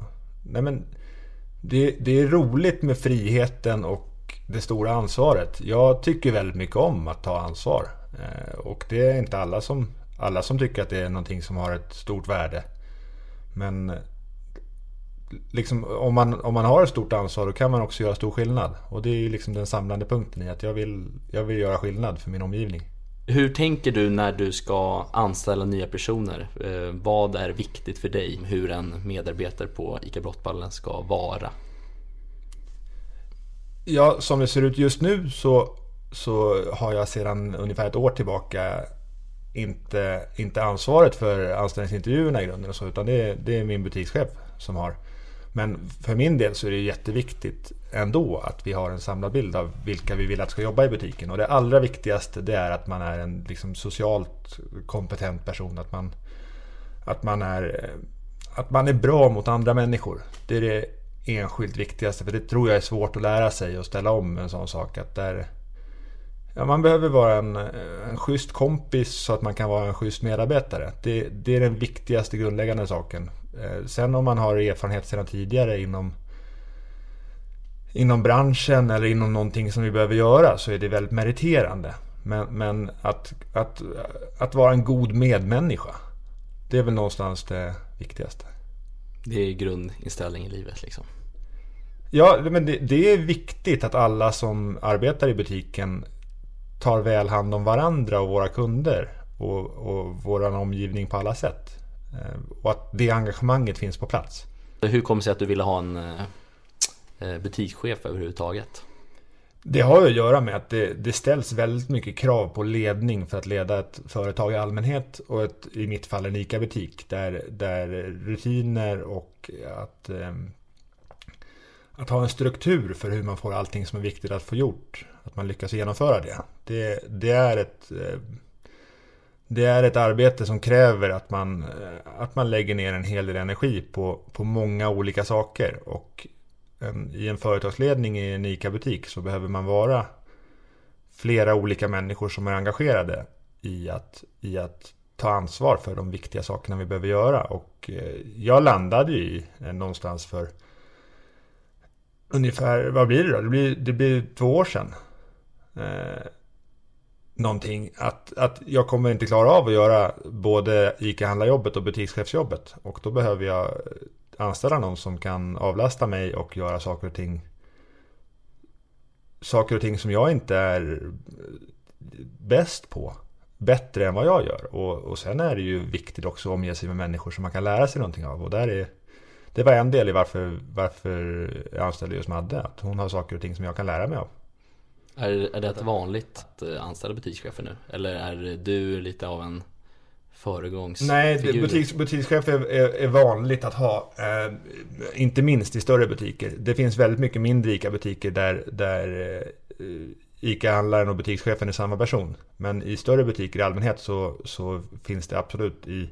nej men, det, det är roligt med friheten och det stora ansvaret. Jag tycker väldigt mycket om att ta ansvar. Eh, och det är inte alla som, alla som tycker att det är någonting som har ett stort värde. Men liksom, om, man, om man har ett stort ansvar då kan man också göra stor skillnad. Och det är ju liksom den samlande punkten i att jag vill, jag vill göra skillnad för min omgivning. Hur tänker du när du ska anställa nya personer? Eh, vad är viktigt för dig? Hur en medarbetare på ICA Brottballen ska vara? Ja, som det ser ut just nu så, så har jag sedan ungefär ett år tillbaka inte, inte ansvaret för anställningsintervjuerna i grunden och så, utan det det är min butikschef som har. Men för min del så är det jätteviktigt ändå att vi har en samlad bild av vilka vi vill att ska jobba i butiken. Och det allra viktigaste det är att man är en liksom socialt kompetent person. Att man, att man, är, att man är bra mot andra människor. Det är det enskilt viktigaste. För det tror jag är svårt att lära sig och ställa om en sån sak. Att där, ja, man behöver vara en, en schysst kompis så att man kan vara en schysst medarbetare. Det, det är den viktigaste grundläggande saken. Eh, sen om man har erfarenhet sedan tidigare inom inom branschen eller inom någonting som vi behöver göra så är det väldigt meriterande. Men, men att, att, att vara en god medmänniska, det är väl någonstans det viktigaste. Det är grundinställning i livet liksom. Ja, men det, det, är viktigt att alla som arbetar i butiken tar väl hand om varandra och våra kunder och, och vår omgivning på alla sätt. Eh, och att det engagemanget finns på plats. Hur kommer det sig att du ville ha en eh, eh, butikschef överhuvudtaget? Det har att göra med att det, det, ställs väldigt mycket krav på ledning för att leda ett företag i allmänhet och ett, i mitt fall en ICA-butik där, där rutiner och att, att ha en struktur för hur man får allting som är viktigt att få gjort. Att man lyckas genomföra det. Det, det är ett det är ett arbete som kräver att man, eh, att man lägger ner en hel del energi på, på många olika saker. Och en, i en företagsledning i en ICA-butik så behöver man vara flera olika människor som är engagerade i att, i att ta ansvar för de viktiga sakerna vi behöver göra. Och eh, jag landade ju i eh, någonstans för ungefär, vad blir det då? Det blir, det blir två år sedan. Någonting att, att jag kommer inte klara av att göra både ICA-handlarjobbet och butikschefsjobbet. Och då behöver jag anställa någon som kan avlasta mig och göra saker och ting saker och ting som jag inte är bäst på. Bättre än vad jag gör. Och, och sen är det ju viktigt också att omge sig med människor som man kan lära sig någonting av. Och där är, det var en del i varför, varför jag anställde just Madde. Att hon har saker och ting som jag kan lära mig av. Är, är det vanligt att eh, anställa butikschefer nu? Eller är du lite av en föregångsfigur? Nej, butiks, butikschef är, är, är, vanligt att ha. Eh, inte minst i större butiker. Det finns väldigt mycket mindre ICA-butiker där, där eh, ICA-handlaren och butikschefen är samma person. Men i större butiker i allmänhet så, så finns det absolut i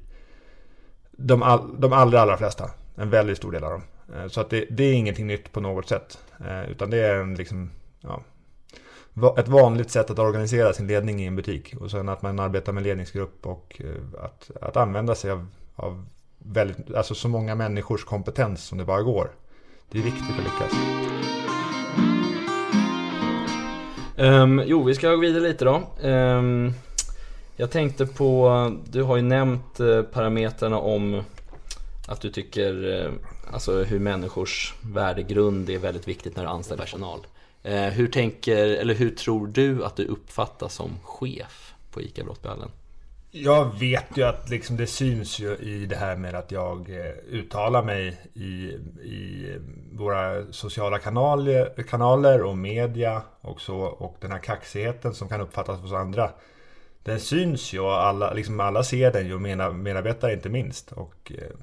de, all, de allra, allra flesta. En väldigt stor del av dem. Eh, så att det, det, är ingenting nytt på något sätt. Eh, utan det är en liksom, ja, ett vanligt sätt att organisera sin ledning i en butik. Och sen att man arbetar med ledningsgrupp och eh, att, att använda sig av, av väldigt, alltså så många människors kompetens som det bara går. Det är viktigt att lyckas. Um, jo, vi ska gå vidare lite då. Um, jag tänkte på, du har ju nämnt eh, parametrarna om att du tycker eh, alltså hur människors värdegrund är väldigt viktigt när du anställer personal. Eh, hur tänker, eller hur tror du att du uppfattas som chef på ICA Brottbyhallen? Jag vet ju att liksom det syns ju i det här med att jag eh, uttalar mig i, i våra sociala kanaler, kanaler och media och så. Och den här kaxigheten som kan uppfattas hos andra. Den syns ju och alla, liksom alla ser den ju, och medarbetare inte minst. Och eh,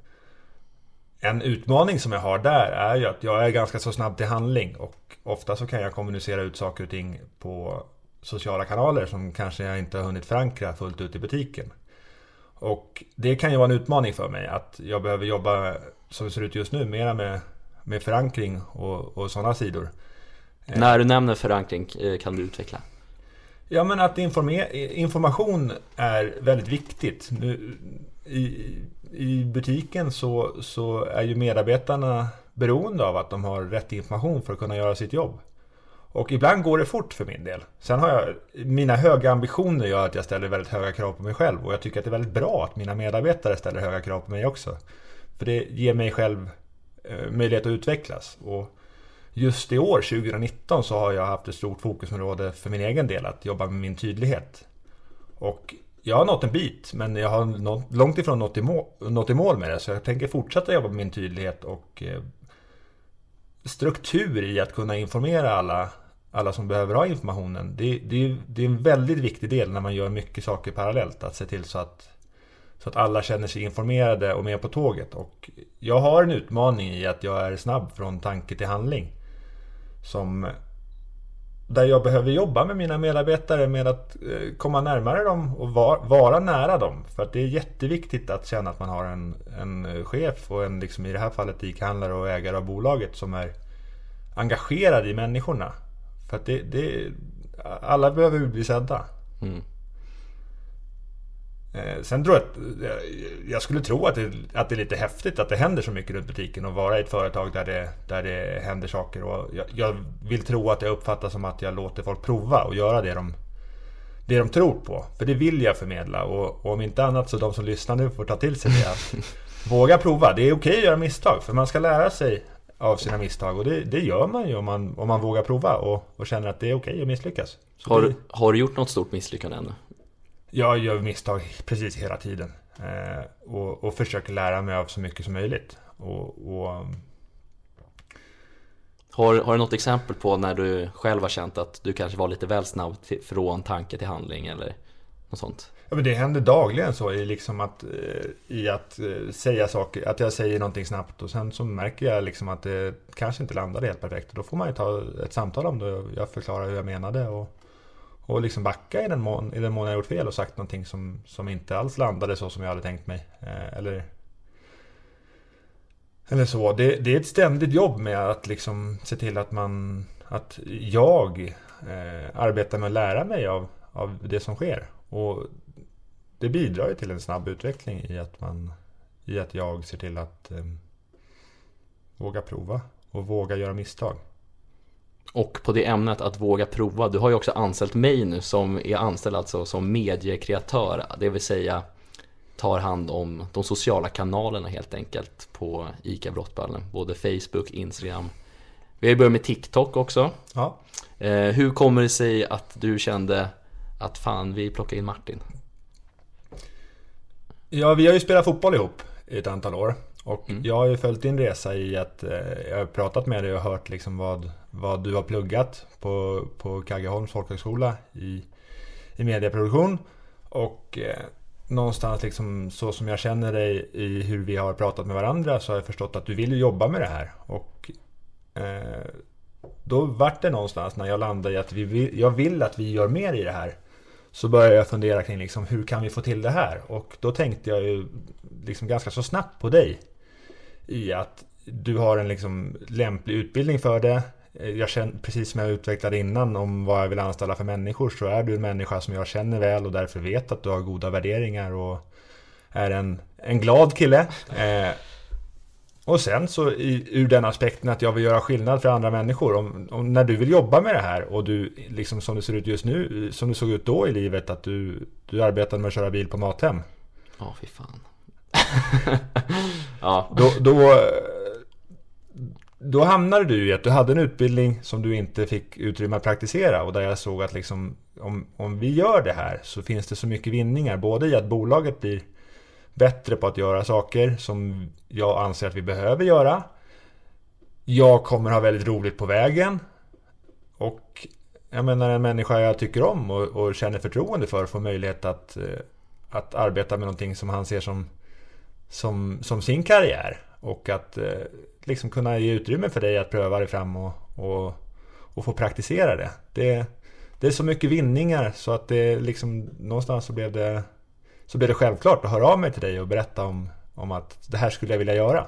en utmaning som jag har där är ju att jag är ganska så snabb till handling och ofta så kan jag kommunicera ut saker och ting på sociala kanaler som kanske jag inte har hunnit förankra fullt ut i butiken. Och det kan ju vara en utmaning för mig att jag behöver jobba som det ser ut just nu mera med, med förankring och, och sådana sidor. När du nämner förankring eh, kan du utveckla? Ja men att information är väldigt viktigt. Nu, i, i butiken så, så är ju medarbetarna beroende av att de har rätt information för att kunna göra sitt jobb. Och ibland går det fort för min del. Sen har jag, mina höga ambitioner gör att jag ställer väldigt höga krav på mig själv. Och jag tycker att det är väldigt bra att mina medarbetare ställer höga krav på mig också. För det ger mig själv eh, möjlighet att utvecklas. Och just i år, 2019, så har jag haft ett stort fokusområde för min egen del. Att jobba med min tydlighet. Och jag har nått en bit, men jag har nått, långt ifrån nått i, mål, nått i mål med det. Så jag tänker fortsätta jobba med min tydlighet och eh, struktur i att kunna informera alla, alla som behöver ha informationen. Det, det, det är en väldigt viktig del när man gör mycket saker parallellt. Att se till så att, så att alla känner sig informerade och med på tåget. Och jag har en utmaning i att jag är snabb från tanke till handling. Som där jag behöver jobba med mina medarbetare med att eh, komma närmare dem och vara nära dem. För att det är jätteviktigt att känna att man har en, en eh, chef och en, liksom i det här fallet ICA-handlare och ägare av bolaget som är engagerad i människorna. För att det, det alla behöver bli sedda. Mm. Eh, sen tror jag att jag skulle tro att det, att det är lite häftigt att det händer så mycket runt butiken och vara i ett företag där det, där det händer saker. Och jag, jag vill tro att jag uppfattar som att jag låter folk prova och göra det de, det de tror på. För det vill jag förmedla och, och om inte annat så de som lyssnar nu får ta till sig det. Att våga prova. Det är okej att göra misstag för man ska lära sig av sina misstag och det, det gör man ju om man, om man vågar prova och, och känner att det är okej att misslyckas. har, det, har du gjort något stort misslyckande ännu? Jag gör misstag precis hela tiden. Eh, och, och, försöker lära mig av så mycket som möjligt. Och, och... Har, har du något exempel på när du själv har känt att du kanske var lite väl snabb till, från tanke till handling eller något sånt? Ja, men det händer dagligen så i, liksom att, eh, i att eh, säga saker, att jag säger någonting snabbt och sen så märker jag liksom att det kanske inte landade helt perfekt. Då får man ju ta ett samtal om det. Jag förklarar hur jag menade och och liksom backa i den mån, i den mån jag gjort fel och sagt någonting som, som inte alls landade så som jag hade tänkt mig. Eh, eller, eller så. Det, det, är ett ständigt jobb med att liksom se till att man att jag eh, arbetar med att lära mig av, av det som sker. Och det bidrar ju till en snabb utveckling i att, man, i att jag ser till att eh, våga prova och våga göra misstag. Och på det ämnet att våga prova, du har ju också anställt mig nu som är anställd alltså som mediekreatör, det vill säga tar hand om de sociala kanalerna helt enkelt på ICA Brottballen, både Facebook, Instagram. Vi har ju börjat med TikTok också. Ja. Eh, hur kommer det sig att du kände att fan, vi plockar in Martin? Ja, vi har ju spelat fotboll ihop i ett antal år. Och mm. jag har ju följt din resa i att eh, jag har pratat med dig och hört liksom vad, vad du har pluggat på, på Kaggeholms folkhögskola i, i medieproduktion. Och eh, någonstans liksom så som jag känner dig i hur vi har pratat med varandra så har jag förstått att du vill jobba med det här. Och eh, då vart det någonstans när jag landade i att vi vill, jag vill att vi gör mer i det här. Så började jag fundera kring liksom, hur kan vi få till det här? Och då tänkte jag ju liksom ganska så snabbt på dig i att du har en liksom lämplig utbildning för det. Jag känner, precis som jag utvecklade innan om vad jag vill anställa för människor så är du en människa som jag känner väl och därför vet att du har goda värderingar och är en, en glad kille. Eh, och sen så i, ur den aspekten att jag vill göra skillnad för andra människor. Om, om, när du vill jobba med det här och du, liksom som det ser ut just nu, som det såg ut då i livet, att du, du arbetade med att köra bil på Mathem. Ja, oh, fy fan. ja. Då, då, då hamnade du i att du hade en utbildning som du inte fick utrymme att praktisera och där jag såg att liksom, om, om vi gör det här så finns det så mycket vinningar. Både i att bolaget blir bättre på att göra saker som jag anser att vi behöver göra. Jag kommer ha väldigt roligt på vägen. Och jag menar en människa jag tycker om och, och känner förtroende för får möjlighet att, eh, att arbeta med någonting som han ser som som, som sin karriär. Och att eh, liksom kunna ge utrymme för dig att pröva dig fram och, och, och, få praktisera det. det. Det är så mycket vinningar så att det liksom någonstans så blev det så blev det självklart att höra av mig till dig och berätta om, om att det här skulle jag vilja göra.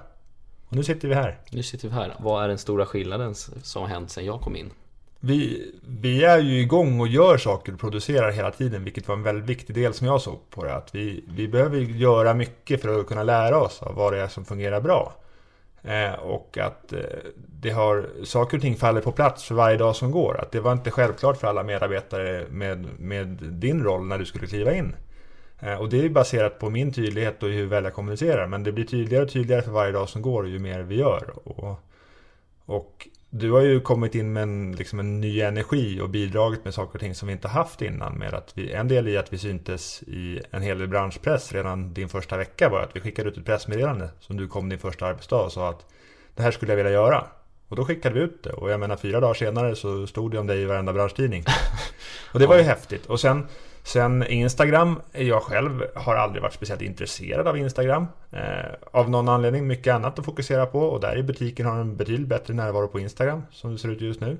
Och nu sitter vi här. Nu sitter vi här. Vad är den stora skillnaden som har hänt sedan jag kom in? Vi, vi är ju igång och gör saker och producerar hela tiden, vilket var en väldigt viktig del som jag såg på det. Att vi, vi behöver göra mycket för att kunna lära oss av vad det är som fungerar bra. Eh, och att eh, det har, saker och ting faller på plats för varje dag som går. Att det var inte självklart för alla medarbetare med, med din roll när du skulle kliva in. Eh, och det är baserat på min tydlighet och hur väl jag kommunicerar. Men det blir tydligare och tydligare för varje dag som går ju mer vi gör. Och, och du har ju kommit in med en, liksom en ny energi och bidragit med saker och ting som vi inte haft innan. Med att vi, en del i att vi syntes i en hel del branschpress redan din första vecka var att vi skickade ut ett pressmeddelande som du kom din första arbetsdag och sa att det här skulle jag vilja göra. Och då skickade vi ut det. Och jag menar fyra dagar senare så stod det om dig i varenda branschtidning. och det var ju häftigt. Och sen, sen Instagram, jag själv har aldrig varit speciellt intresserad av Instagram. Eh, av någon anledning, mycket annat att fokusera på. Och där i butiken har en betydligt bättre närvaro på Instagram, som det ser ut just nu.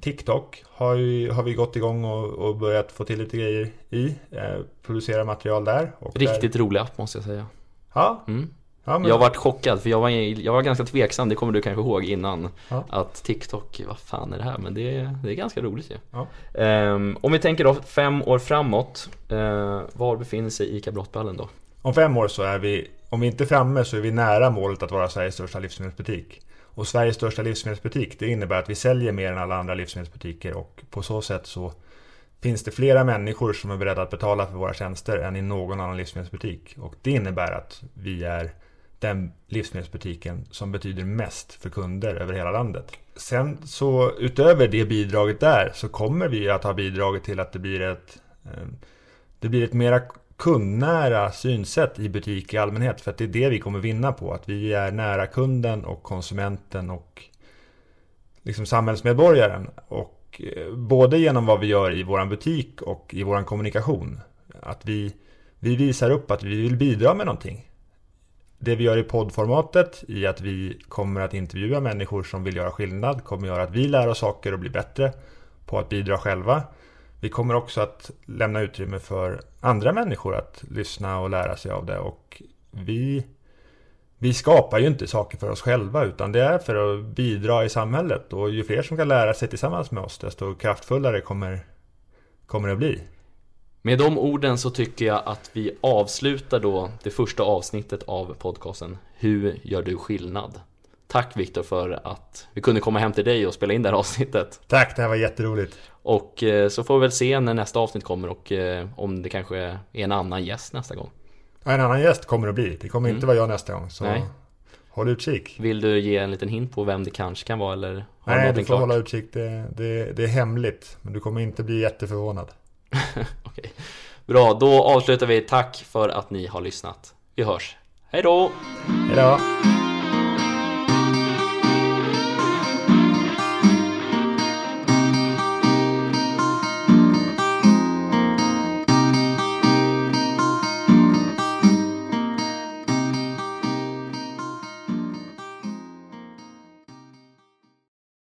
TikTok har, ju, har vi gått igång och, och börjat få till lite grejer i. Eh, producera material där. Riktigt där, rolig app måste jag säga. Ja, Mm. Ja men, Jag varit chockad för jag var, jag var ganska tveksam, det kommer du kanske ihåg innan. Ja. Att TikTok, vad fan är det här? Men det, det är ganska roligt ju. Ja. Ehm, om vi tänker då fem år framåt, eh, var befinner sig ICA Brottballen då? Om fem år så är vi, om vi inte är framme så är vi nära målet att vara Sveriges största livsmedelsbutik. Och Sveriges största livsmedelsbutik, det innebär att vi säljer mer än alla andra livsmedelsbutiker och på så sätt så finns det flera människor som är beredda att betala för våra tjänster än i någon annan livsmedelsbutik. Och det innebär att vi är den livsmedelsbutiken som betyder mest för kunder över hela landet. Sen så utöver det bidraget där så kommer vi att ha bidragit till att det blir ett eh, det blir ett mera kundnära synsätt i butik i allmänhet. För att det är det vi kommer vinna på. Att vi är nära kunden och konsumenten och liksom samhällsmedborgaren. Och eh, både genom vad vi gör i vår butik och i vår kommunikation. Att vi, vi visar upp att vi vill bidra med någonting. Det vi gör i poddformatet, i att vi kommer att intervjua människor som vill göra skillnad, kommer göra att vi lär oss saker och blir bättre på att bidra själva. Vi kommer också att lämna utrymme för andra människor att lyssna och lära sig av det. Och vi, vi skapar ju inte saker för oss själva utan det är för att bidra i samhället. Och ju fler som kan lära sig tillsammans med oss desto kraftfullare kommer, kommer det att bli. Med de orden så tycker jag att vi avslutar då det första avsnittet av podcasten Hur gör du skillnad? Tack Viktor för att vi kunde komma hem till dig och spela in det här avsnittet. Tack, det här var jätteroligt. Och eh, så får vi väl se när nästa avsnitt kommer och eh, om det kanske är en annan gäst nästa gång. En annan gäst kommer det att bli. Det kommer inte vara jag nästa gång. Så Nej. håll utkik. Vill du ge en liten hint på vem det kanske kan vara eller har Nej, du får klart? hålla utkik. Det, det, det är hemligt. Men du kommer inte bli jätteförvånad. Okej. Bra, då avslutar vi. Tack för att ni har lyssnat. Vi hörs. Hej då! Hejdå!